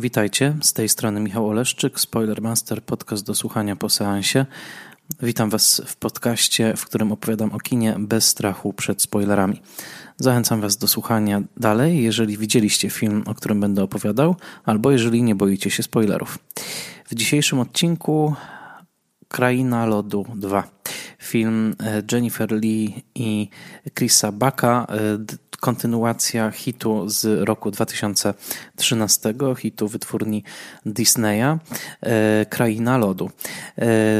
Witajcie, z tej strony Michał Oleszczyk, Spoilermaster, podcast do słuchania po seansie. Witam Was w podcaście, w którym opowiadam o kinie bez strachu przed spoilerami. Zachęcam Was do słuchania dalej, jeżeli widzieliście film, o którym będę opowiadał, albo jeżeli nie boicie się spoilerów. W dzisiejszym odcinku Kraina Lodu 2. Film e, Jennifer Lee i Chrisa Baka, e, kontynuacja hitu z roku 2013, hitu wytwórni Disneya, e, Kraina Lodu.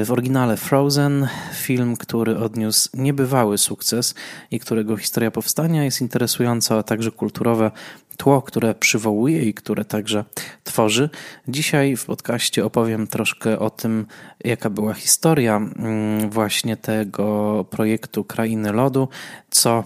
W oryginale Frozen, film, który odniósł niebywały sukces i którego historia powstania jest interesująca, a także kulturowe tło, które przywołuje i które także tworzy. Dzisiaj w podcaście opowiem troszkę o tym, jaka była historia mm, właśnie tego projektu Krainy Lodu, co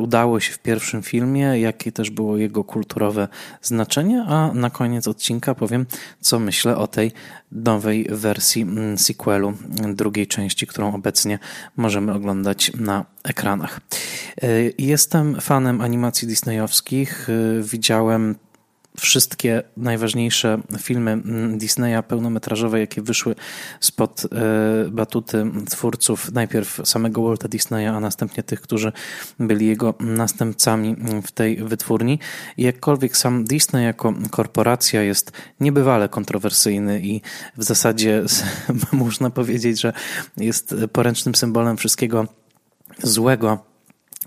udało się w pierwszym filmie, jakie też było jego kulturowe znaczenie, a na koniec odcinka powiem, co myślę o tej nowej wersji mm, sequelu drugiej części, którą obecnie możemy oglądać na ekranach. Y, jestem fanem animacji disneyowskich. Y, widziałem wszystkie najważniejsze filmy Disneya pełnometrażowe, jakie wyszły spod e, batuty twórców, najpierw samego Walta Disneya, a następnie tych, którzy byli jego następcami w tej wytwórni. I jakkolwiek sam Disney jako korporacja jest niebywale kontrowersyjny i w zasadzie można powiedzieć, że jest poręcznym symbolem wszystkiego złego,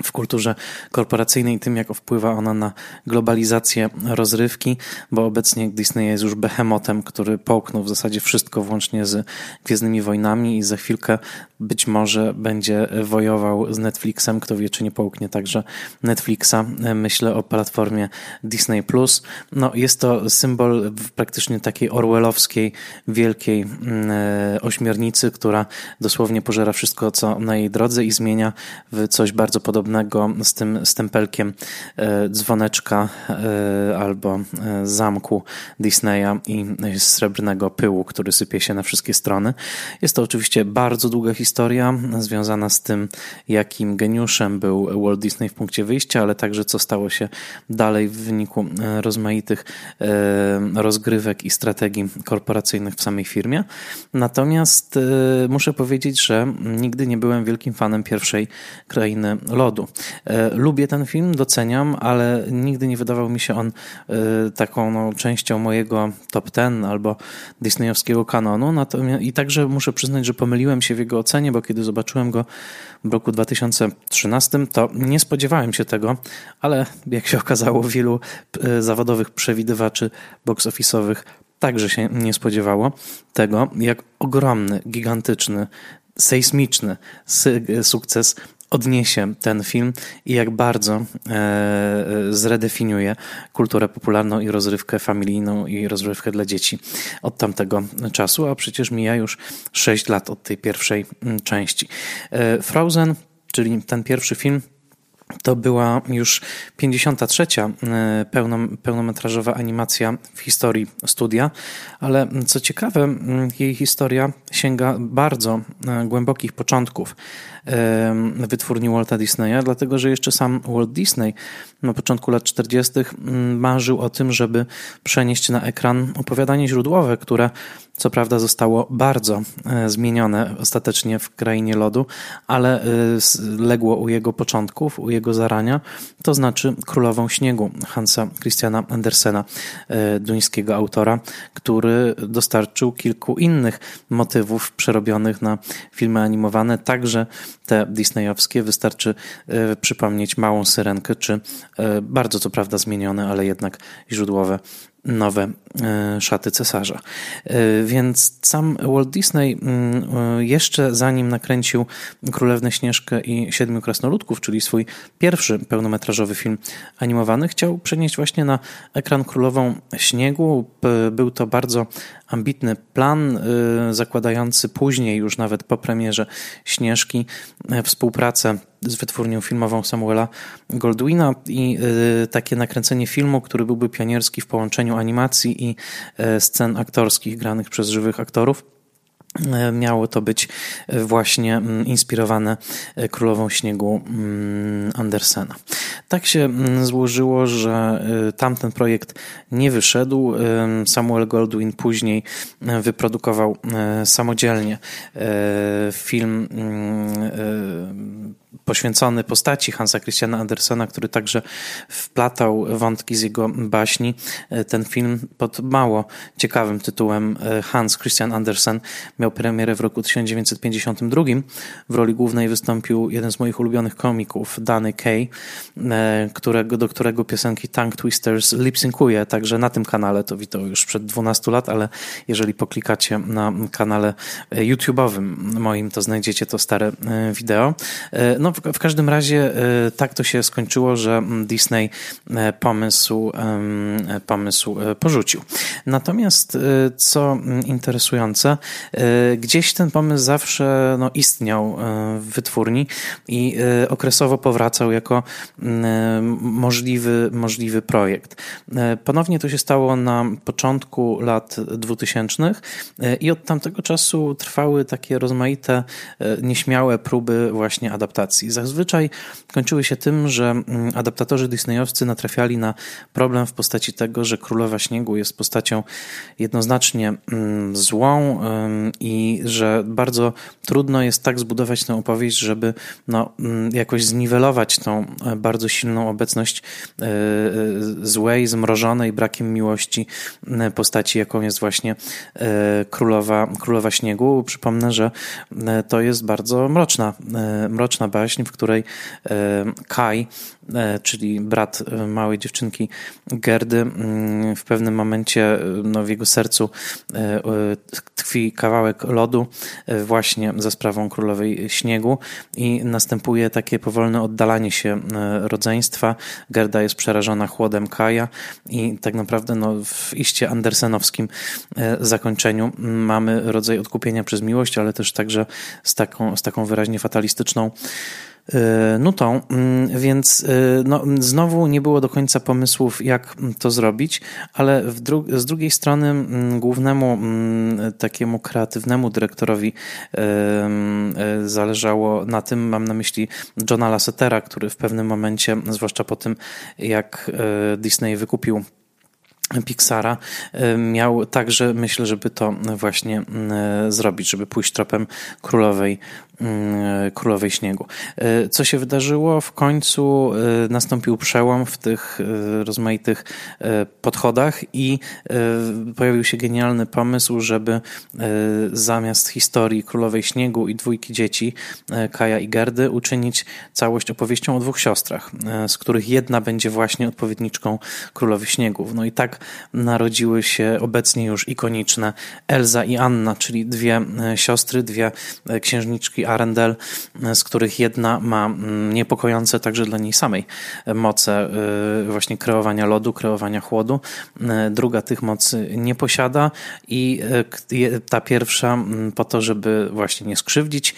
w kulturze korporacyjnej, tym jak wpływa ona na globalizację rozrywki, bo obecnie Disney jest już behemotem, który połknął w zasadzie wszystko włącznie z Gwiezdnymi Wojnami i za chwilkę być może będzie wojował z Netflixem, kto wie, czy nie połknie także Netflixa. Myślę o platformie Disney+. No, jest to symbol praktycznie takiej orwellowskiej, wielkiej mm, ośmiornicy, która dosłownie pożera wszystko, co na jej drodze i zmienia w coś bardzo podobnego podobnego z tym stempelkiem e, dzwoneczka e, albo e, zamku Disneya i srebrnego pyłu, który sypie się na wszystkie strony. Jest to oczywiście bardzo długa historia związana z tym, jakim geniuszem był Walt Disney w punkcie wyjścia, ale także co stało się dalej w wyniku rozmaitych rozgrywek i strategii korporacyjnych w samej firmie. Natomiast muszę powiedzieć, że nigdy nie byłem wielkim fanem pierwszej krainy lodu E, lubię ten film, doceniam, ale nigdy nie wydawał mi się on e, taką no, częścią mojego top ten albo disneyowskiego kanonu. Natomiast, I także muszę przyznać, że pomyliłem się w jego ocenie, bo kiedy zobaczyłem go w roku 2013, to nie spodziewałem się tego, ale jak się okazało, wielu e, zawodowych przewidywaczy box office'owych także się nie spodziewało tego, jak ogromny, gigantyczny, sejsmiczny sukces odniesie ten film i jak bardzo e, e, zredefiniuje kulturę popularną i rozrywkę familijną i rozrywkę dla dzieci od tamtego czasu, a przecież mija już 6 lat od tej pierwszej mm, części. E, Frozen, czyli ten pierwszy film, to była już 53. Pełnom, pełnometrażowa animacja w historii studia, ale co ciekawe, jej historia sięga bardzo głębokich początków wytwórni Walta Disneya, dlatego że jeszcze sam Walt Disney na początku lat 40. Mm, marzył o tym, żeby przenieść na ekran opowiadanie źródłowe, które co prawda zostało bardzo e, zmienione ostatecznie w krainie lodu, ale e, legło u jego początków, u jego zarania, to znaczy Królową Śniegu Hansa Christiana Andersena, e, duńskiego autora, który dostarczył kilku innych motywów przerobionych na filmy animowane, także te disneyowskie. Wystarczy przypomnieć Małą Syrenkę czy bardzo co prawda zmienione, ale jednak źródłowe nowe szaty cesarza. E, więc sam Walt Disney mm, jeszcze zanim nakręcił Królewnę Śnieżkę i Siedmiu Krasnoludków, czyli swój pierwszy pełnometrażowy film animowany, chciał przenieść właśnie na ekran Królową Śniegu. Był to bardzo ambitny plan, zakładający później, już nawet po premierze Śnieżki, współpracę z wytwórnią filmową Samuela Goldwina i takie nakręcenie filmu, który byłby pionierski w połączeniu animacji i y, scen aktorskich granych przez żywych aktorów. E, miało to być e, właśnie mm, inspirowane e, Królową Śniegu mm, Andersena. Tak się mm, złożyło, że tamten projekt nie wyszedł. Samuel Goldwyn później wyprodukował samodzielnie film poświęcony postaci Hansa Christiana Andersena, który także wplatał wątki z jego baśni. Ten film pod mało ciekawym tytułem Hans Christian Andersen miał premierę w roku 1952. W roli głównej wystąpił jeden z moich ulubionych komików, Danny Kay, którego, do którego piosenki Tongue Twisters lipsynkuje, także na tym kanale, to witał już przed 12 lat, ale jeżeli poklikacie na kanale YouTube'owym moim, to znajdziecie to stare wideo. No, w, w, każdym razie e, tak to się skończyło, że Disney e, pomysł, pomysł e, porzucił. Natomiast, co interesujące, gdzieś ten pomysł zawsze no, istniał w wytwórni i okresowo powracał jako możliwy, możliwy projekt. Ponownie to się stało na początku lat 2000 i od tamtego czasu trwały takie rozmaite, nieśmiałe próby właśnie adaptacji adaptacji. Zazwyczaj kończyły się tym, że mm, adaptatorzy disneyowscy natrafiali na problem w postaci tego, że Królowa Śniegu jest postacią jednoznacznie mm, złą i że bardzo trudno jest tak zbudować tę opowieść, żeby no, mm, jakoś zniwelować tą e, bardzo silną obecność e, e, złej, zmrożonej brakiem miłości postaci, jaką jest właśnie Królowa, Królowa Śniegu. Przypomnę, że to jest bardzo mroczna, mroczna w której e, Kai, e, czyli brat e, małej dziewczynki Gerdy, mm, w pewnym momencie no, w jego sercu tkwi kawałek lodu właśnie za sprawą królowej śniegu i następuje takie powolne oddalanie się rodzeństwa. Gerda jest przerażona chłodem Kaja i tak naprawdę no, w iście andersenowskim zakończeniu mamy rodzaj odkupienia przez miłość, ale też także z taką, z taką wyraźnie fatalistyczną nutą, mm, więc e, no, znowu nie było do końca pomysłów, jak to zrobić, ale dru z drugiej strony mm, głównemu mm, takiemu kreatywnemu dyrektorowi e, zależało na tym, mam na myśli Johna Lassetera, który w pewnym momencie, zwłaszcza po tym, jak Disney wykupił Pixara miał także, myślę, żeby to właśnie zrobić, żeby pójść tropem królowej Królowej Śniegu. E, co się wydarzyło? W końcu e, nastąpił przełom w tych e, rozmaitych podchodach i pojawił się genialny pomysł, żeby zamiast historii Królowej Śniegu i dwójki dzieci, Kaja i Gerdy, uczynić całość opowieścią o dwóch siostrach, z których jedna będzie właśnie odpowiedniczką Królowej Śniegu. No i tak narodziły się obecnie już ikoniczne Elza i Anna, czyli dwie siostry, dwie księżniczki Arendel, z których jedna ma mm, niepokojące także dla niej samej moce y, właśnie kreowania lodu, kreowania chłodu. Y, druga tych mocy nie posiada i ta pierwsza mm, po to, żeby właśnie nie skrzywdzić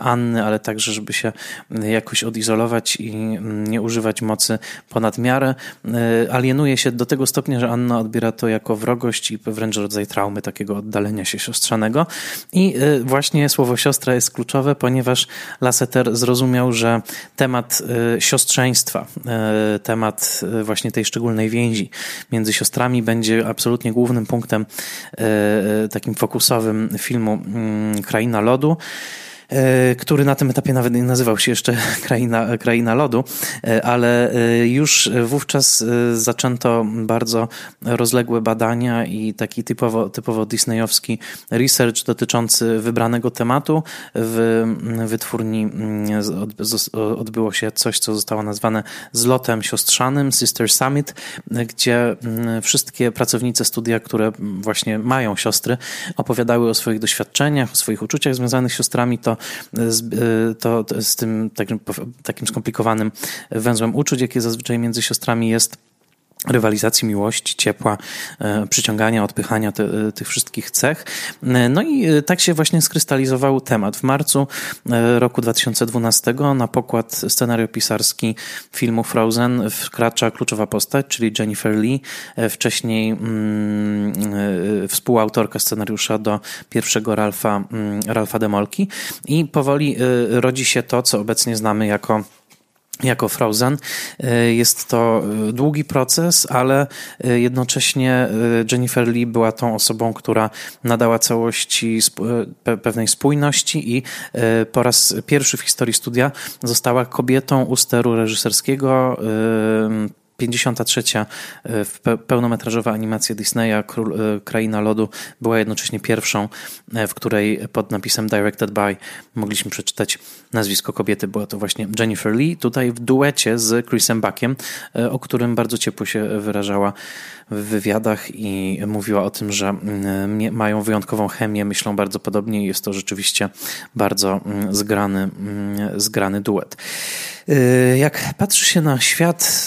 Anny, ale także, żeby się jakoś odizolować i mm, nie używać mocy ponad miarę, alienuje się do tego stopnia, że Anna odbiera to jako wrogość i wręcz rodzaj traumy takiego oddalenia się siostrzanego i właśnie słowo słowo siostra jest kluczowe, ponieważ Lasseter zrozumiał, że temat y, siostrzeństwa, y, temat y, właśnie tej szczególnej więzi między siostrami będzie absolutnie głównym punktem takim fokusowym filmu mm, Kraina Lodu. E, który na tym etapie nawet nie nazywał się jeszcze Kraina, Kraina Lodu, e, ale e, już wówczas zaczęto bardzo rozległe badania i taki typowo, typowo disneyowski research dotyczący wybranego tematu. W wytwórni odbyło się coś, co zostało nazwane zlotem siostrzanym, Sister Summit, gdzie wszystkie pracownice studia, które właśnie mają siostry, opowiadały o swoich doświadczeniach, o swoich uczuciach związanych z siostrami, to z, e, to, to z tym takim, takim skomplikowanym węzłem uczuć, jakie zazwyczaj między siostrami jest rywalizacji miłości, ciepła, e, przyciągania, odpychania te, e, tych wszystkich cech. No i tak się właśnie skrystalizował temat. W marcu roku 2012 na pokład scenariopisarski filmu Frozen wkracza kluczowa postać, czyli Jennifer Lee, wcześniej mm, współautorka scenariusza do pierwszego Ralfa, mm, Ralfa Demolki i powoli rodzi się to, co obecnie znamy jako jako Frozen. E, jest to e, długi proces, ale e, jednocześnie Jennifer Lee była tą osobą, która nadała całości pewnej spójności i po raz pierwszy w historii studia została kobietą u steru reżyserskiego 53. E, pełnometrażowa animacja Disneya Król, e, Kraina Lodu była jednocześnie pierwszą, e, w której pod napisem Directed by mogliśmy przeczytać nazwisko kobiety. Była to właśnie Jennifer Lee, tutaj w duecie z Chrisem Buckiem, o którym bardzo ciepło się wyrażała w wywiadach i mówiła o tym, że mm, mają wyjątkową chemię, myślą bardzo podobnie i jest to rzeczywiście bardzo mm, zgrany, mm, zgrany duet. Jak patrzy się na świat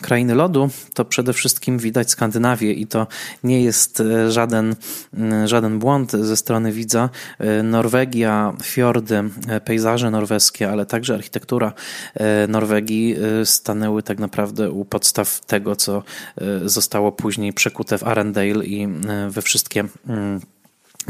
krainy lodu, to przede wszystkim widać Skandynawię i to nie jest y, żaden, żaden błąd ze strony widza. Norwegia, fiordy, pejzaże norweskie, ale także architektura Norwegii stanęły tak naprawdę u podstaw tego, co zostało później przekute w Arendale i we wszystkie mm,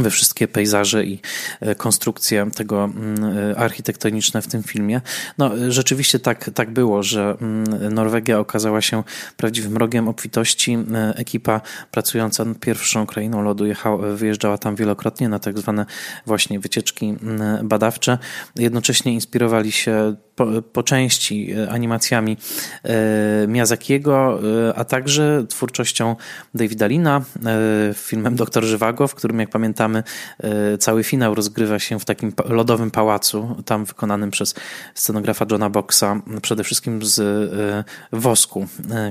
we wszystkie pejzaże i e, konstrukcje tego mm, e, architektoniczne w tym filmie. No, rzeczywiście tak, tak było, że mm, Norwegia okazała się prawdziwym rogiem obfitości. E, ekipa pracująca nad pierwszą krainą lodu jechała, wyjeżdżała tam wielokrotnie na tak zwane właśnie wycieczki mm, badawcze. Jednocześnie inspirowali się po, po części e, animacjami e, Miyazakiego, e, a także twórczością Davida Lina, filmem Doktor Żywago, w którym, jak pamiętamy, cały finał rozgrywa się w takim lodowym pałacu, tam wykonanym przez scenografa Johna Boxa, przede wszystkim z wosku,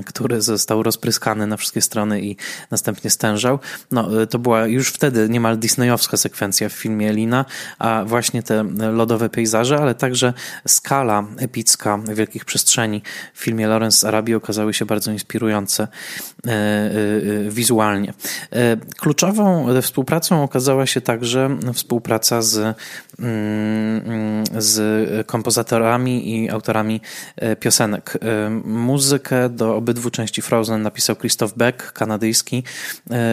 który został rozpryskany na wszystkie strony i następnie stężał. No, to była już wtedy niemal disneyowska sekwencja w filmie Lina, a właśnie te lodowe pejzaże, ale także skala epicka wielkich przestrzeni w filmie Lawrence z Arabii okazały się bardzo inspirujące e, e, wizualnie. E, kluczową współpracą okazała się także współpraca z, mm, z kompozytorami i autorami piosenek. Muzykę do obydwu części Frozen napisał Christoph Beck, kanadyjski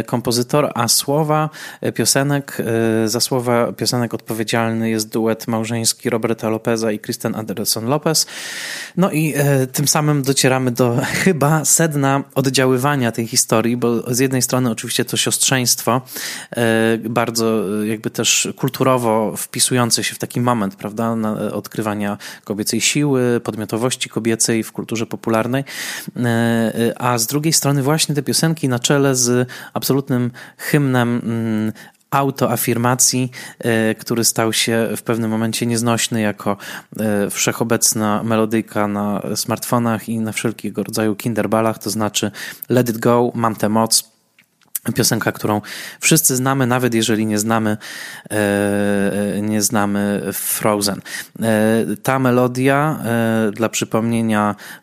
kompozytor, a słowa piosenek, za słowa piosenek odpowiedzialny jest duet małżeński Roberta Lopeza i Kristen Anderson Lopez. No i e, tym samym docieramy do chyba sedna oddziaływania tej historii, bo z jednej strony oczywiście to siostrzeństwo, e, bardzo e, jakby też kulturowo wpisujące się w taki moment, prawda, odkrywania kobiecej siły, podmiotowości kobiecej w kulturze popularnej, e, e, a z drugiej strony właśnie te piosenki na czele z absolutnym hymnem mm, autoafirmacji, e, który stał się w pewnym momencie nieznośny jako e, wszechobecna melodyjka na smartfonach i na wszelkiego rodzaju kinderbalach, to znaczy let it go, mam tę moc, Piosenka, którą wszyscy znamy, nawet jeżeli nie znamy, e, nie znamy Frozen. Ta melodia, dla przypomnienia,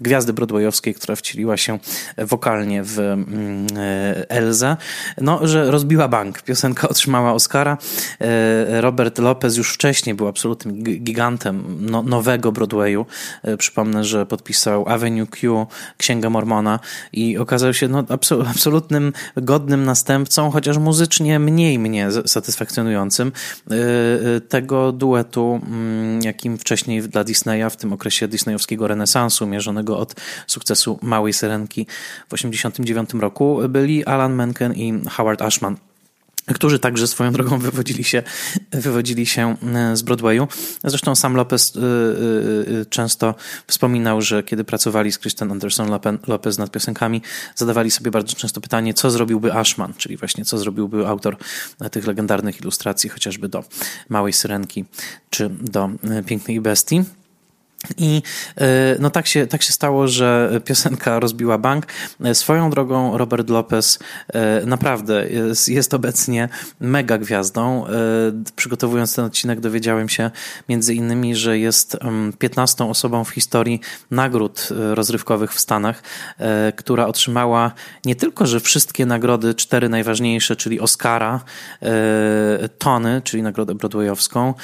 gwiazdy broadwayowskiej, która wcieliła się wokalnie w mm, e, Elza, no, że rozbiła bank. Piosenka otrzymała Oscara. E, Robert Lopez już wcześniej był absolutnym gigantem no, nowego Broadwayu. E, przypomnę, że podpisał Avenue Q, Księgę Mormona i okazał się no, absolutnym godnym następcą, chociaż muzycznie mniej mnie satysfakcjonującym tego duetu, mm, jakim wcześniej dla Disneya w tym okresie disneyowskiego renesansu, mierzonego od sukcesu Małej Syrenki w 1989 roku, byli Alan Menken i Howard Ashman którzy także swoją drogą wywodzili się, wywodzili się e, z Broadwayu. Zresztą sam Lopez e, e, często wspominał, że kiedy pracowali z Kristen Anderson Lopez nad piosenkami, zadawali sobie bardzo często pytanie, co zrobiłby Ashman, czyli właśnie co zrobiłby autor tych legendarnych ilustracji, chociażby do Małej Syrenki czy do Pięknej Bestii. I e, no tak się, tak się stało, że piosenka rozbiła bank. E, swoją drogą Robert Lopez e, naprawdę jest, jest obecnie mega gwiazdą. Przygotowując ten odcinek dowiedziałem się między innymi, że jest 15 osobą w historii nagród rozrywkowych w Stanach, która otrzymała nie tylko, że wszystkie nagrody, cztery najważniejsze, czyli Oscara, Tony, czyli nagrodę broadwayowską,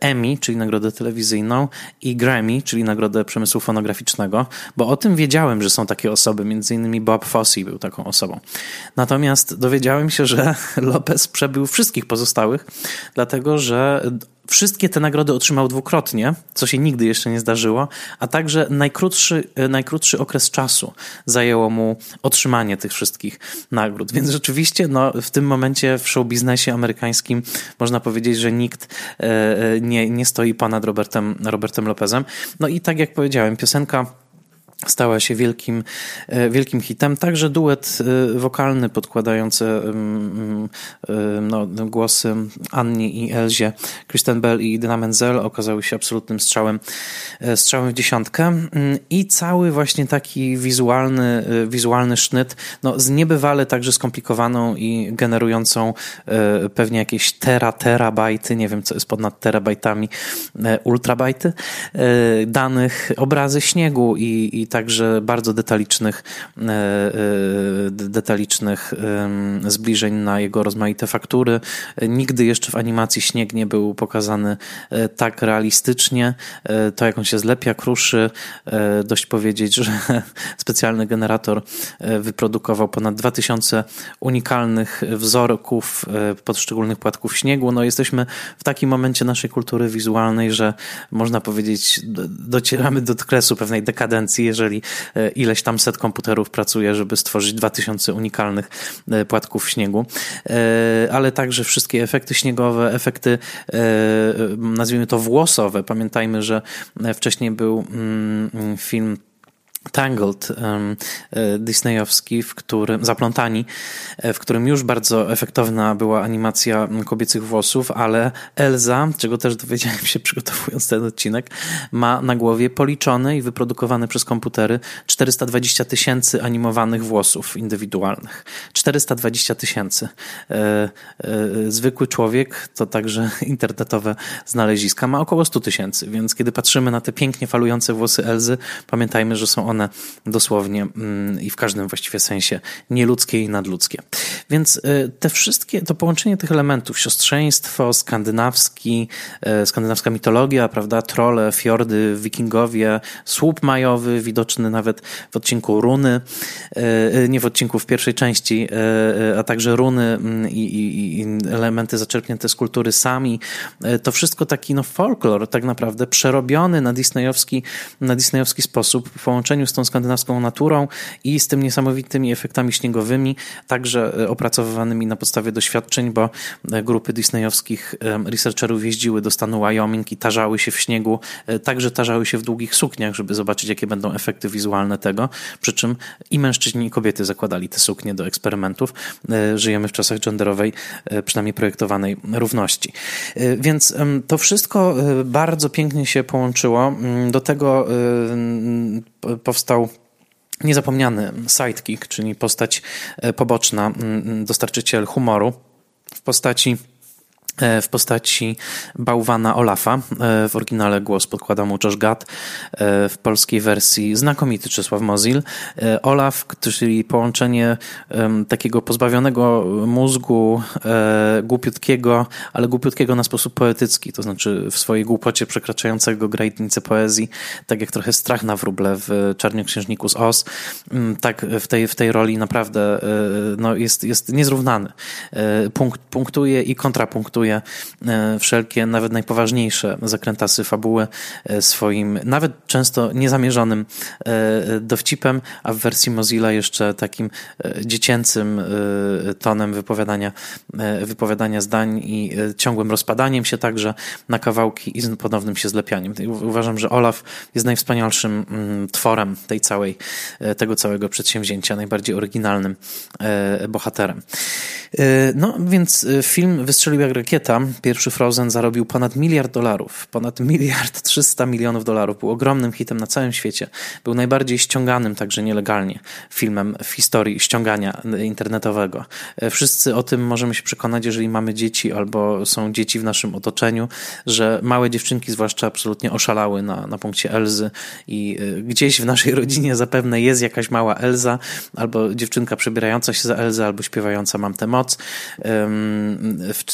Emmy, czyli nagrodę telewizyjną i Grammy, Grammy, czyli Nagrodę Przemysłu Fonograficznego, bo o tym wiedziałem, że są takie osoby, między innymi Bob Fosse był taką osobą. Natomiast dowiedziałem się, że Lopez przebył wszystkich pozostałych, dlatego że Wszystkie te nagrody otrzymał dwukrotnie, co się nigdy jeszcze nie zdarzyło, a także najkrótszy, najkrótszy okres czasu zajęło mu otrzymanie tych wszystkich nagród. Więc rzeczywiście no, w tym momencie w show biznesie amerykańskim można powiedzieć, że nikt e, e, nie, nie stoi ponad Robertem, Robertem Lopezem. No i tak jak powiedziałem, piosenka stała się wielkim, e, wielkim hitem. Także duet e, wokalny podkładający e, no, głosy Anni i Elzie, Kristen Bell i Dina Menzel okazały się absolutnym strzałem, strzałem w dziesiątkę mm, i cały właśnie taki wizualny, wizualny sznyt, no, z niebywale także skomplikowaną i generującą pewnie jakieś tera, terabajty, nie wiem co jest ponad terabajtami, ultrabajty danych, obrazy śniegu i, i także bardzo detalicznych, e, e, detalicznych zbliżeń na jego rozmaite faktury. Nigdy jeszcze w animacji śnieg nie był pokazany e, tak realistycznie. To, jak on się zlepia, kruszy, dość powiedzieć, że specjalny generator wyprodukował ponad 2000 unikalnych wzorków poszczególnych płatków śniegu. No, jesteśmy w takim momencie naszej kultury wizualnej, że można powiedzieć, docieramy do kresu pewnej dekadencji, jeżeli e, ileś tam set komputerów pracuje, żeby stworzyć 2000 unikalnych e, płatków śniegu, e, ale także wszystkie efekty śniegowe, efekty nazwijmy to włosowe. Pamiętajmy, że wcześniej był mm, film Tangled e, disneyowski, w którym, zaplątani, e, w którym już bardzo efektowna była animacja kobiecych włosów, ale Elza, czego też dowiedziałem się przygotowując ten odcinek, ma na głowie policzone i wyprodukowane przez komputery 420 tysięcy animowanych włosów indywidualnych. 420 tysięcy. E, zwykły człowiek, to także internetowe znaleziska, ma około 100 tysięcy, więc kiedy patrzymy na te pięknie falujące włosy Elzy, pamiętajmy, że są one dosłownie mm, i w każdym właściwie sensie nieludzkie i nadludzkie. Więc y, te wszystkie, to połączenie tych elementów, siostrzeństwo, skandynawski, y, skandynawska mitologia, prawda, trole, fiordy, wikingowie, słup majowy, widoczny nawet w odcinku runy, y, nie w odcinku w pierwszej części, a także runy mm, i, i, i elementy zaczerpnięte z kultury sami, to wszystko taki no folklor tak naprawdę przerobiony na disneyowski, na disneyowski sposób w z tą skandynawską naturą i z tym niesamowitymi efektami śniegowymi, także e, opracowywanymi na podstawie doświadczeń, bo e, grupy disneyowskich researcherów jeździły do stanu Wyoming i tarzały się w śniegu, e, także tarzały się w długich sukniach, żeby zobaczyć, jakie będą efekty wizualne tego, przy czym i mężczyźni, i kobiety zakładali te suknie do eksperymentów. Żyjemy w czasach genderowej, przynajmniej projektowanej równości. Więc to wszystko bardzo pięknie się połączyło. Mm, do tego powstał niezapomniany sidekick, czyli postać e, poboczna, dostarczyciel humoru w postaci w postaci bałwana Olafa. E, w oryginale głos podkłada mu Josh Gad, e, w polskiej wersji znakomity Czesław Mozil. Olaf, czyli połączenie takiego pozbawionego mózgu, głupiutkiego, ale głupiutkiego na sposób poetycki, to znaczy w swojej głupocie przekraczającego granicę poezji, tak jak trochę strach na wróble w Czarnoksiężniku z Oz, mm, tak w tej, w tej roli naprawdę no, jest, jest niezrównany. Punkt, punktuje i kontrapunktuje E, wszelkie, nawet najpoważniejsze zakrętasy fabuły e, swoim, nawet często niezamierzonym e, dowcipem, a w wersji Mozilla jeszcze takim dziecięcym tonem wypowiadania, wypowiadania zdań i ciągłym rozpadaniem się także na kawałki i ponownym się zlepianiem. Uważam, że Olaf jest najwspanialszym mm, tworem tej całej, tego całego przedsięwzięcia, najbardziej oryginalnym bohaterem. No więc film wystrzelił jak rakieta rakieta, pierwszy Frozen zarobił ponad miliard dolarów, ponad miliard 300 milionów dolarów. Był ogromnym hitem na całym świecie. Był najbardziej ściąganym także nielegalnie filmem w historii ściągania internetowego. Wszyscy o tym możemy się przekonać, jeżeli mamy dzieci albo są dzieci w naszym otoczeniu, że małe dziewczynki zwłaszcza absolutnie oszalały na, na punkcie Elzy i y, gdzieś w naszej rodzinie zapewne jest jakaś mała Elza albo dziewczynka przebierająca się za Elzę albo śpiewająca Mam tę moc. W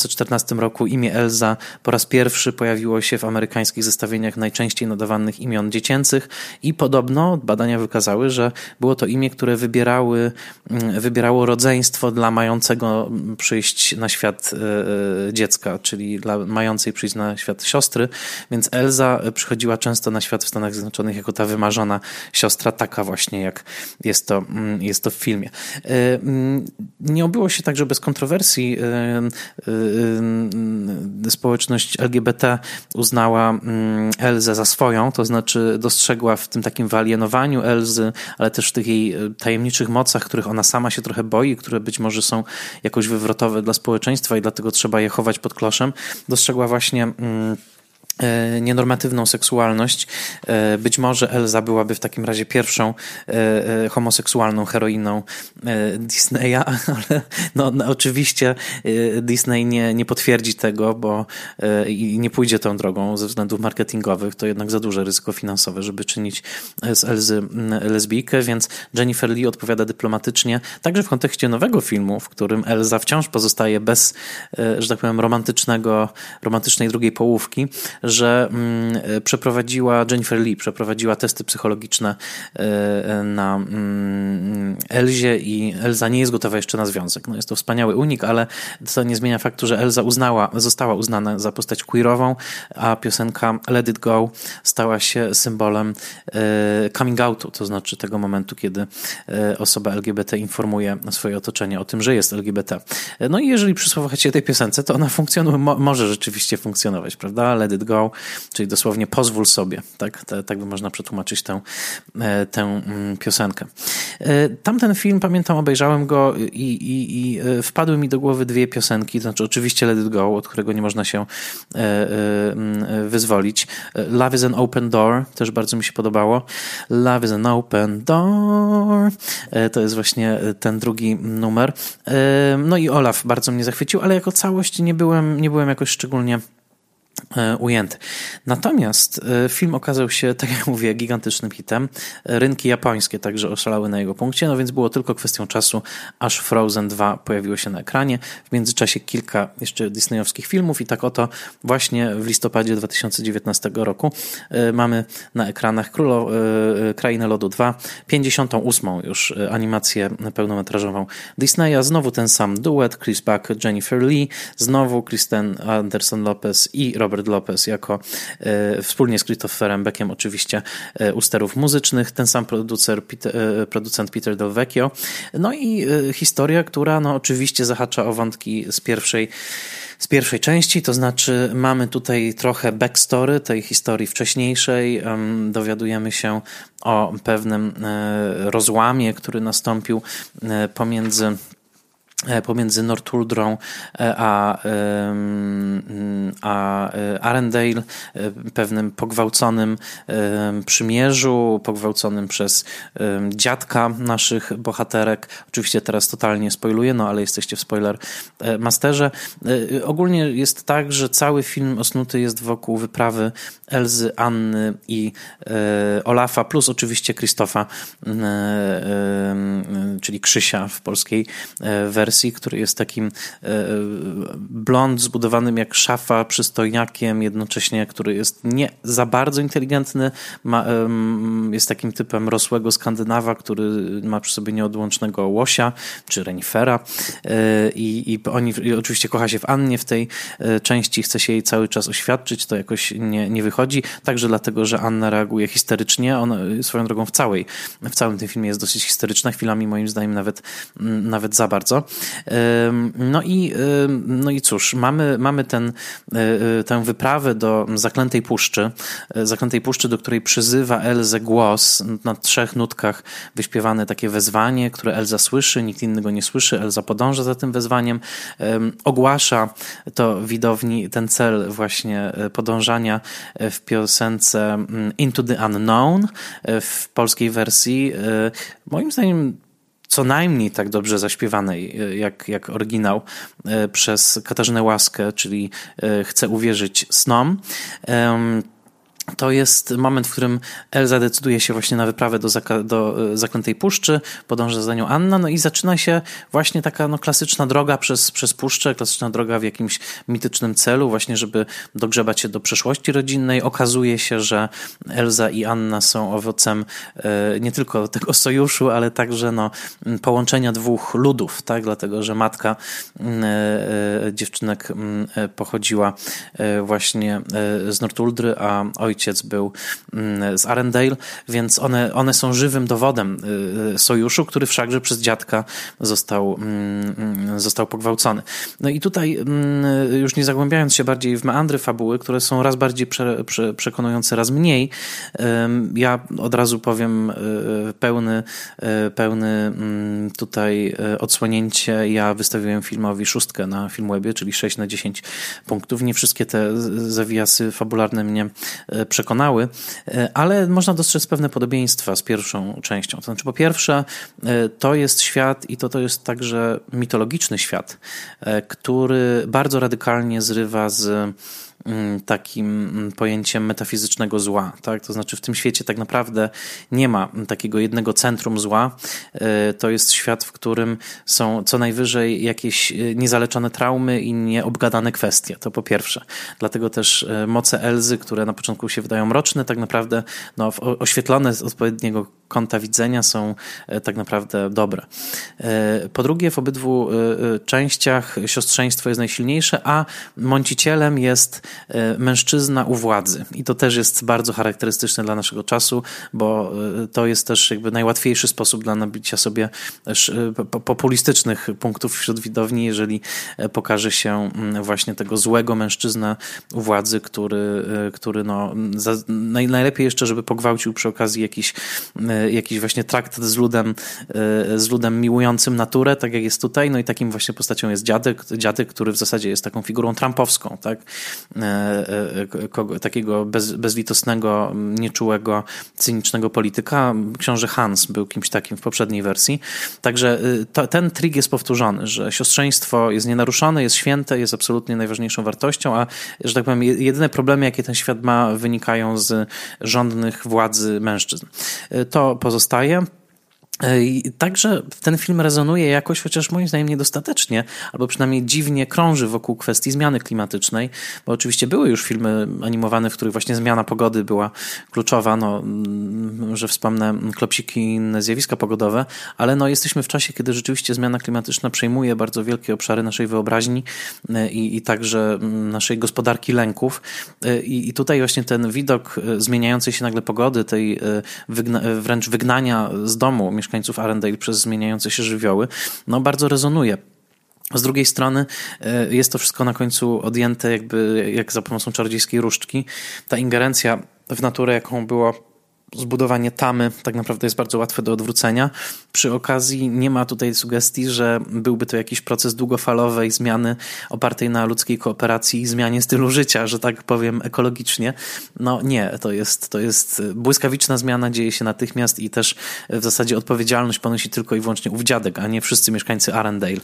2014 roku imię Elza po raz pierwszy pojawiło się w amerykańskich zestawieniach najczęściej nadawanych imion dziecięcych i podobno badania wykazały, że było to imię, które wybierały, mm, wybierało rodzeństwo dla mającego przyjść na świat e, e, dziecka, czyli dla mającej przyjść na świat siostry, więc Elza przychodziła często na świat w Stanach Zjednoczonych jako ta wymarzona siostra, taka właśnie jak jest to, mm, jest to w filmie. E, mm, nie obyło się także bez kontrowersji. Społeczność LGBT uznała mm, Elzę za swoją, to znaczy dostrzegła w tym takim wyalienowaniu Elzy, ale też w tych jej tajemniczych mocach, których ona sama się trochę boi, które być może są jakoś wywrotowe dla społeczeństwa i dlatego trzeba je chować pod kloszem, dostrzegła właśnie mm, nienormatywną seksualność. E, być może Elza byłaby w takim razie pierwszą e, homoseksualną heroiną Disneya, ale no, no, oczywiście Disney nie, nie potwierdzi tego, bo i nie pójdzie tą drogą ze względów marketingowych. To jednak za duże ryzyko finansowe, żeby czynić z Elzy lesbijkę, więc Jennifer Lee odpowiada dyplomatycznie, także w kontekście nowego filmu, w którym Elza wciąż pozostaje bez, że tak powiem, romantycznego, romantycznej drugiej połówki, że mm, przeprowadziła, Jennifer Lee przeprowadziła testy psychologiczne e, na mm, Elzie i Elza nie jest gotowa jeszcze na związek. No jest to wspaniały unik, ale to nie zmienia faktu, że Elza uznała, została uznana za postać queerową, a piosenka Let It Go stała się symbolem e, coming outu, to znaczy tego momentu, kiedy e, osoba LGBT informuje swoje otoczenie o tym, że jest LGBT. No i jeżeli przysłuchacie tej piosence, to ona funkcjonuje, może rzeczywiście funkcjonować, prawda? Let It Go czyli dosłownie pozwól sobie, tak, Te, tak by można przetłumaczyć tę, e, tę mm, piosenkę. E, tamten film, pamiętam, obejrzałem go i, i, i e, wpadły mi do głowy dwie piosenki, to znaczy oczywiście Let It Go, od którego nie można się mm, wyzwolić. Love is an Open Door, też bardzo mi się podobało. Love is an Open Door, to jest właśnie ten drugi numer. No i Olaf bardzo mnie zachwycił, ale jako całość nie byłem, nie byłem jakoś szczególnie ujęty. Natomiast e, film okazał się, tak jak mówię, gigantycznym hitem. Rynki japońskie także oszalały na jego punkcie, no więc było tylko kwestią czasu, aż Frozen 2 pojawiło się na ekranie. W międzyczasie kilka jeszcze disneyowskich filmów i tak oto właśnie w listopadzie 2019 roku e, mamy na ekranach Królo, Krainę Lodu 2, 58 już animację pełnometrażową Disneya, znowu ten sam duet, Chris Buck, Jennifer Lee, znowu Kristen Anderson Lopez i Robert Lopez jako e, wspólnie z Christopherem Beckiem oczywiście e, u sterów muzycznych, ten sam producer, e, producent Peter Del Vecchio. No i historia, która no oczywiście zahacza o wątki z pierwszej z pierwszej części, to znaczy mamy tutaj trochę backstory tej historii wcześniejszej. Dowiadujemy się o pewnym rozłamie, który nastąpił pomiędzy pomiędzy Northuldrą e, a, a e, Arendale, pewnym pogwałconym przymierzu, pogwałconym przez dziadka naszych bohaterek. Oczywiście teraz totalnie spoiluję, no ale jesteście w spoiler masterze. Ogólnie jest tak, że cały film osnuty jest wokół wyprawy Elzy, Anny i Olafa, plus oczywiście Krzysztofa, czyli Krzysia w polskiej wersji wersji, który jest takim e, blond zbudowanym jak szafa, przystojniakiem, jednocześnie, który jest nie za bardzo inteligentny, ma, jest takim typem rosłego Skandynawa, który ma przy sobie nieodłącznego łosia, czy renifera e, i, i oni i oczywiście kocha się w Annie w tej e, części, chce się jej cały czas oświadczyć, to jakoś nie, nie wychodzi, także dlatego, że Anna reaguje histerycznie, ona swoją drogą w całej, w całym tym filmie jest dosyć historyczna, chwilami moim zdaniem nawet, nawet za bardzo. No i, no i cóż, mamy, mamy ten, tę wyprawę do Zaklętej Puszczy, Zaklętej Puszczy, do której przyzywa Elze głos na trzech nutkach wyśpiewane takie wezwanie, które Elza słyszy, nikt inny go nie słyszy, Elza podąża za tym wezwaniem, ogłasza to widowni ten cel właśnie podążania w piosence mm, Into the Unknown w polskiej wersji. Moim zdaniem co najmniej tak dobrze zaśpiewanej jak, jak oryginał przez Katarzynę Łaskę, czyli Chcę uwierzyć snom to jest moment, w którym Elza decyduje się właśnie na wyprawę do, do e, Zaklętej Puszczy, podąża za nią Anna, no i zaczyna się właśnie taka no, klasyczna droga przez, przez puszczę, klasyczna droga w jakimś mitycznym celu, właśnie żeby dogrzebać się do przeszłości rodzinnej. Okazuje się, że Elza i Anna są owocem e, nie tylko tego sojuszu, ale także no, połączenia dwóch ludów, tak? dlatego że matka e, dziewczynek pochodziła właśnie z Nortuldry, a ojciec ojciec był mm, z Arendale, więc one, one są żywym dowodem y, sojuszu, który wszakże przez dziadka został, mm, mm, został pogwałcony. No i tutaj, już nie zagłębiając się bardziej w meandry fabuły, które są raz bardziej prze, prze, przekonujące, raz mniej, ja od razu powiem y, pełny, y, pełny tutaj odsłonięcie. Ja wystawiłem filmowi szóstkę na Filmwebie, czyli 6 na 10 punktów. Nie wszystkie te zawijasy fabularne mnie przekonały, e, ale można dostrzec pewne podobieństwa z pierwszą częścią. To znaczy, po pierwsze, e, to jest świat i to, to jest także mitologiczny świat, e, który bardzo radykalnie zrywa z takim mm, pojęciem metafizycznego zła. Tak? To znaczy, w tym świecie tak naprawdę nie ma takiego jednego centrum zła. E, to jest świat, w którym są co najwyżej jakieś e, niezaleczone traumy i nieobgadane kwestie. To po pierwsze. Dlatego też e, moce Elzy, które na początku się wydają mroczne, tak naprawdę no, oświetlone z odpowiedniego kąta widzenia są tak naprawdę dobre. Po drugie, w obydwu częściach siostrzeństwo jest najsilniejsze, a mącicielem jest E, mężczyzna u władzy. I to też jest bardzo charakterystyczne dla naszego czasu, bo e, to jest też jakby najłatwiejszy sposób dla nabicia sobie e, populistycznych punktów wśród widowni, jeżeli pokaże się mm, właśnie tego złego mężczyzna u władzy, który, który no, najlepiej jeszcze, żeby pogwałcił przy okazji jakiś, jakiś właśnie traktat z ludem, z ludem miłującym naturę, tak jak jest tutaj. No i takim właśnie postacią jest dziadek, dziadek, który w zasadzie jest taką figurą trumpowską, tak? E, e, takiego bez, bezlitosnego, nieczułego, cynicznego polityka. Książę Hans był kimś takim w poprzedniej wersji. Także to, ten trik jest powtórzony, że siostrzeństwo jest nienaruszone, jest święte, jest absolutnie najważniejszą wartością, a że tak powiem, jedyne problemy, jakie ten świat ma, wynikają z rządnych władzy mężczyzn. To pozostaje. Także ten film rezonuje jakoś, chociaż moim zdaniem niedostatecznie, albo przynajmniej dziwnie krąży wokół kwestii zmiany klimatycznej, bo oczywiście były już filmy animowane, w których właśnie zmiana pogody była kluczowa, no, mm, że wspomnę klopsiki i inne zjawiska pogodowe, ale no, jesteśmy w czasie, kiedy rzeczywiście zmiana klimatyczna przejmuje bardzo wielkie obszary naszej wyobraźni e, i, i także mm, naszej gospodarki lęków. E, I, I tutaj właśnie ten widok e, zmieniającej się nagle pogody, tej wygna wręcz wygnania z domu mieszkańców Arendelle przez zmieniające się żywioły, no bardzo rezonuje. Z drugiej strony e, jest to wszystko na końcu odjęte jakby jak za pomocą czarodziejskiej różdżki. Ta ingerencja w naturę, jaką było zbudowanie tamy tak naprawdę jest bardzo łatwe do odwrócenia. Przy okazji nie ma tutaj sugestii, że byłby to jakiś proces długofalowej zmiany opartej na ludzkiej kooperacji i zmianie stylu życia, że tak powiem ekologicznie. No nie, to jest, to jest błyskawiczna zmiana, dzieje się natychmiast i też w zasadzie odpowiedzialność ponosi tylko i wyłącznie ów dziadek, a nie wszyscy mieszkańcy Arendale,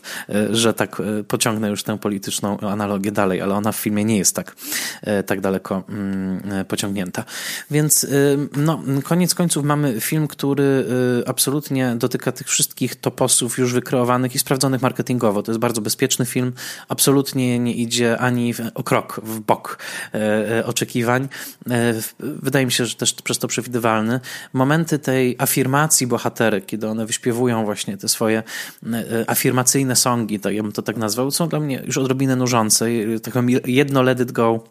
że tak pociągnę już tę polityczną analogię dalej, ale ona w filmie nie jest tak, tak daleko mm, pociągnięta. Więc e, no koniec końców mamy film, który y, absolutnie dotyka tych wszystkich toposów już wykreowanych i sprawdzonych marketingowo. To jest bardzo bezpieczny film, absolutnie nie idzie ani o krok w bok e, e, oczekiwań. E, wydaje mi się, że też przez to przewidywalny. Momenty tej afirmacji bohaterek, kiedy one wyśpiewują właśnie te swoje afirmacyjne songi, tak ja bym to tak nazwał, są dla mnie już odrobinę nużące. Taką jedno let it go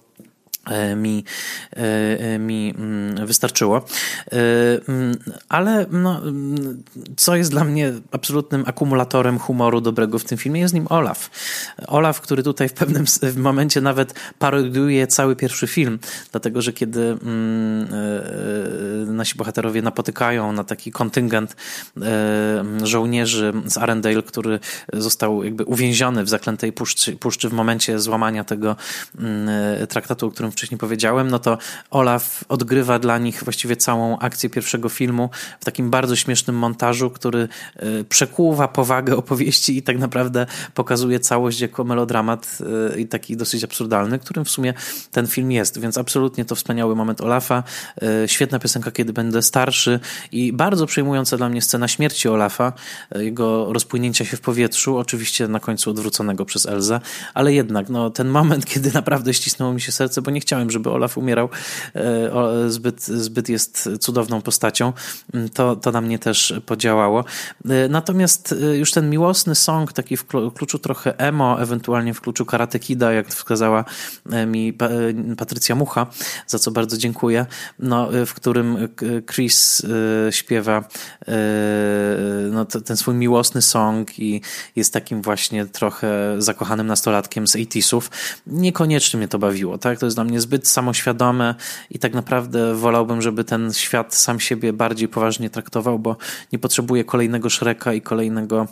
mi, e, mi mm, wystarczyło. E, mm, ale no, mm, co jest dla mnie absolutnym akumulatorem humoru dobrego w tym filmie, jest nim Olaf. Olaf, który tutaj w pewnym momencie nawet parodiuje cały pierwszy film, dlatego że kiedy nasi bohaterowie napotykają na taki kontyngent żołnierzy z Arendelle, który został jakby uwięziony w zaklętej puszczy, puszczy w momencie złamania tego traktatu, o którym wcześniej powiedziałem, no to Olaf odgrywa dla nich właściwie całą akcję pierwszego filmu w takim bardzo śmiesznym montażu, który e, przekłuwa powagę opowieści i tak naprawdę pokazuje całość jako melodramat e, i taki dosyć absurdalny, którym w sumie ten film jest, więc absolutnie to wspaniały moment Olafa, e, świetna piosenka Kiedy będę starszy i bardzo przejmująca dla mnie scena śmierci Olafa, jego rozpłynięcia się w powietrzu, oczywiście na końcu odwróconego przez Elzę, ale jednak no, ten moment, kiedy naprawdę ścisnęło mi się serce, bo nie chciałem, żeby Olaf umierał, e, zbyt, zbyt jest cudowną postacią, mm, to, to na mnie też podziałało. E, natomiast e, już ten miłosny song, taki w kluczu trochę emo, ewentualnie w kluczu Karate Kida, jak wskazała mi Patrycja Mucha, za co bardzo dziękuję, no, w którym Chris śpiewa no, ten swój miłosny song i jest takim właśnie trochę zakochanym nastolatkiem z 80sów. Niekoniecznie mnie to bawiło, tak? To jest dla mnie zbyt zbyt samoświadome i tak naprawdę wolałbym, żeby ten świat sam siebie bardziej poważnie traktował, bo nie potrzebuje kolejnego Shreka i kolejnego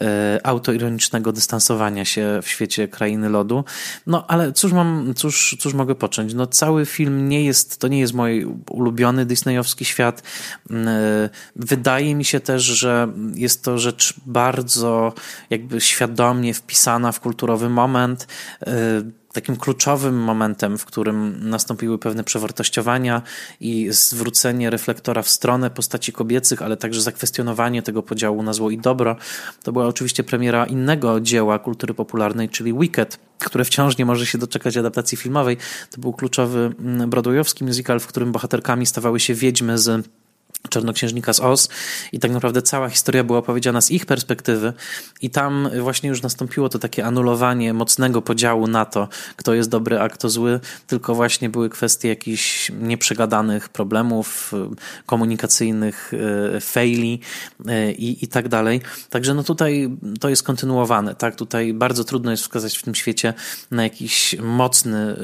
e, autoironicznego dystansowania się w świecie krainy lodu. No ale cóż mam, cóż, cóż mogę począć? No cały film nie jest, to nie jest mój ulubiony disneyowski świat. Mm, e, wydaje mi się też, że jest to rzecz bardzo jakby świadomie wpisana w kulturowy moment. Takim kluczowym momentem, w którym nastąpiły pewne przewartościowania i zwrócenie reflektora w stronę postaci kobiecych, ale także zakwestionowanie tego podziału na zło i dobro, to była oczywiście premiera innego dzieła kultury popularnej, czyli Wicked, które wciąż nie może się doczekać adaptacji filmowej. To był kluczowy mm, broadwayowski musical, w którym bohaterkami stawały się wiedźmy z Czarnoksiężnika z Oz i tak naprawdę cała historia była opowiedziana z ich perspektywy i tam właśnie już nastąpiło to takie anulowanie mocnego podziału na to, kto jest dobry, a kto zły, tylko właśnie były kwestie jakichś nieprzegadanych problemów komunikacyjnych, e, faili e, i, i tak dalej. Także no tutaj to jest kontynuowane, tak? Tutaj bardzo trudno jest wskazać w tym świecie na jakiś mocny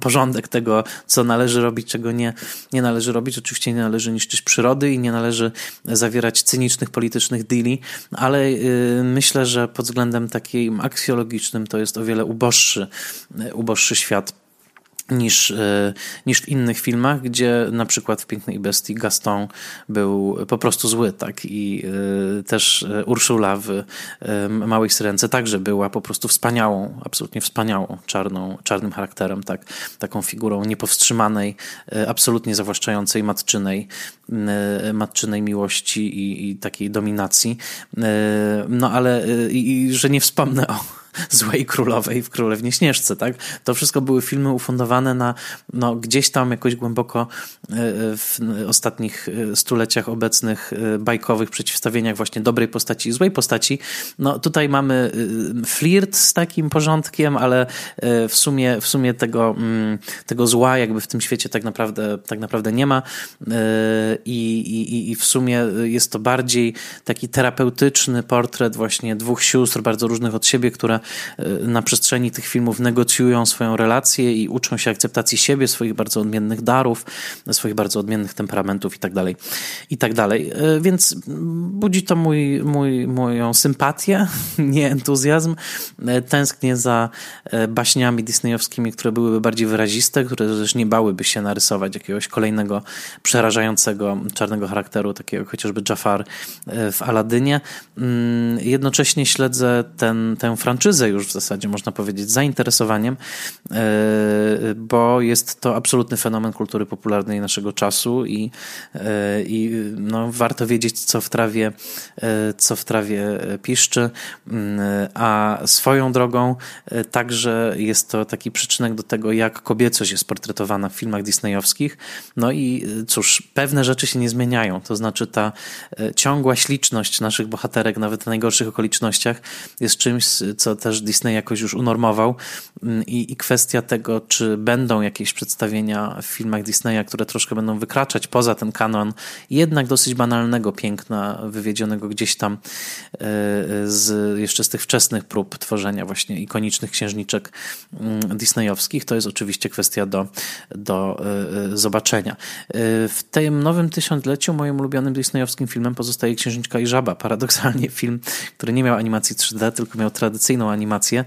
porządek tego, co należy robić, czego nie, nie należy robić. Oczywiście nie należy niszczyć przyrody i nie należy zawierać cynicznych politycznych deali, ale y, myślę, że pod względem takim aksjologicznym to jest o wiele uboższy, uboższy świat niż, e, niż w innych filmach, gdzie na przykład w Pięknej Bestii Gaston był po prostu zły, tak? I e, też Urszula w e, Małej Syrence także była po prostu wspaniałą, absolutnie wspaniałą, czarną, czarnym charakterem, tak? Taką figurą niepowstrzymanej, absolutnie zawłaszczającej matczynej, matczynej miłości i, i takiej dominacji. No ale i że nie wspomnę o złej królowej w Królewnie Śnieżce, tak? To wszystko były filmy ufundowane na no, gdzieś tam jakoś głęboko e, w ostatnich e, stuleciach obecnych e, bajkowych przeciwstawieniach właśnie dobrej postaci i złej postaci. No tutaj mamy flirt z takim porządkiem, ale w sumie, w sumie tego, mm, tego zła jakby w tym świecie tak naprawdę, tak naprawdę nie ma I, i, i w sumie jest to bardziej taki terapeutyczny portret właśnie dwóch sióstr bardzo różnych od siebie, które E, na przestrzeni tych filmów negocjują swoją relację i uczą się akceptacji siebie, swoich bardzo odmiennych darów, swoich bardzo odmiennych temperamentów itd. Tak itd. Tak e, więc budzi to mój, mój, moją sympatię, nie entuzjazm. E, tęsknię za baśniami disneyowskimi, które byłyby bardziej wyraziste, które też nie bałyby się narysować jakiegoś kolejnego przerażającego czarnego charakteru, takiego chociażby Jafar w Aladynie. Mm, jednocześnie śledzę ten, tę franczyzę franczyzę już w zasadzie, można powiedzieć, zainteresowaniem, e, bo jest to absolutny fenomen kultury popularnej naszego czasu i, e, i no, warto wiedzieć, co w trawie, e, co w trawie piszczy, mm, a swoją drogą także jest to taki przyczynek do tego, jak kobiecość jest portretowana w filmach disneyowskich. No i cóż, pewne rzeczy się nie zmieniają, to znaczy ta ciągła śliczność naszych bohaterek, nawet w najgorszych okolicznościach, jest czymś, co też Disney jakoś już unormował mm, i, i kwestia tego, czy będą jakieś przedstawienia w filmach Disneya, które troszkę będą wykraczać poza ten kanon jednak dosyć banalnego piękna, wywiedzionego gdzieś tam e, z, jeszcze z tych wczesnych prób tworzenia właśnie ikonicznych księżniczek mm, disneyowskich, to jest oczywiście kwestia do, do e, zobaczenia. W tym nowym tysiącleciu moim ulubionym disneyowskim filmem pozostaje Księżniczka i Żaba. Paradoksalnie film, który nie miał animacji 3D, tylko miał tradycyjną animację.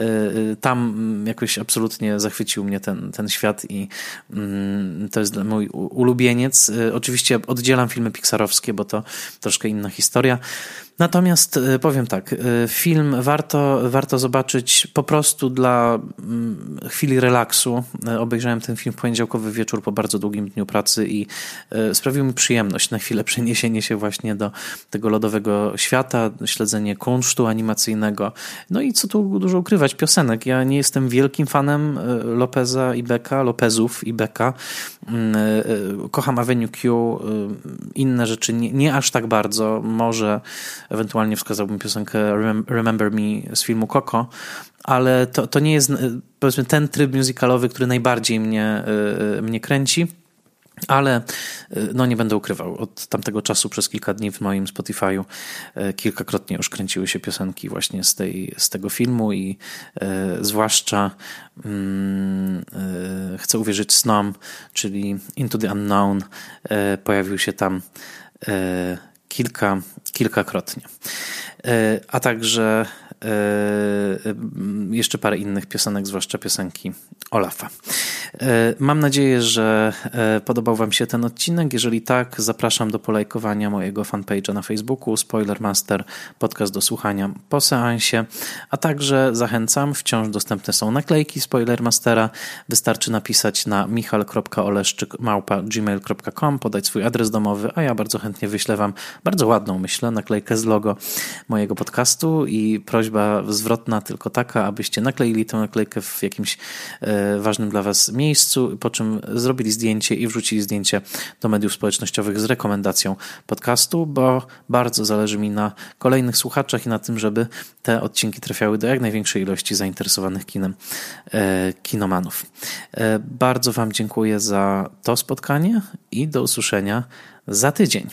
Y, y, tam jakoś absolutnie zachwycił mnie ten, ten świat i mm, to jest mój ulubieniec. Y, oczywiście oddzielam filmy pixarowskie, bo to troszkę inna historia. Natomiast e, powiem tak, e, film warto, warto zobaczyć po prostu dla mm, chwili relaksu. E, obejrzałem ten film w poniedziałkowy wieczór po bardzo długim dniu pracy i sprawił mi przyjemność na chwilę przeniesienie się właśnie do tego lodowego świata, śledzenie kunsztu animacyjnego. No i co tu dużo ukrywać, piosenek. Ja nie jestem wielkim fanem Lopeza i Beka, Lopezów i Beka. Mm, kocham Avenue Q, inne rzeczy nie, nie aż tak bardzo. Może Ewentualnie wskazałbym piosenkę Remember Me z filmu Coco, ale to, to nie jest powiedzmy ten tryb musicalowy, który najbardziej mnie, y, mnie kręci. Ale y, no nie będę ukrywał, od tamtego czasu przez kilka dni w moim Spotify'u y, kilkakrotnie już kręciły się piosenki właśnie z, tej, z tego filmu i e, zwłaszcza mm, e, Chcę uwierzyć snom, czyli Into the Unknown e, pojawił się tam kilka, kilkakrotnie. E, a także e, jeszcze parę innych piosenek, zwłaszcza piosenki Olafa. E, mam nadzieję, że podobał Wam się ten odcinek. Jeżeli tak, zapraszam do polajkowania mojego fanpage'a na Facebooku Spoilermaster, podcast do słuchania po seansie, a także zachęcam, wciąż dostępne są naklejki Spoilermastera. Wystarczy napisać na michal.oleszczyk.gmail.com, podać swój adres domowy, a ja bardzo chętnie wyślę Wam bardzo ładną, myślę, naklejkę z logo mojego podcastu i prośba zwrotna tylko taka, abyście nakleili tę naklejkę w jakimś e, ważnym dla Was miejscu, po czym zrobili zdjęcie i wrzucili zdjęcie do mediów społecznościowych z rekomendacją podcastu, bo bardzo zależy mi na kolejnych słuchaczach i na tym, żeby te odcinki trafiały do jak największej ilości zainteresowanych kinem e, kinomanów. E, bardzo Wam dziękuję za to spotkanie i do usłyszenia za tydzień.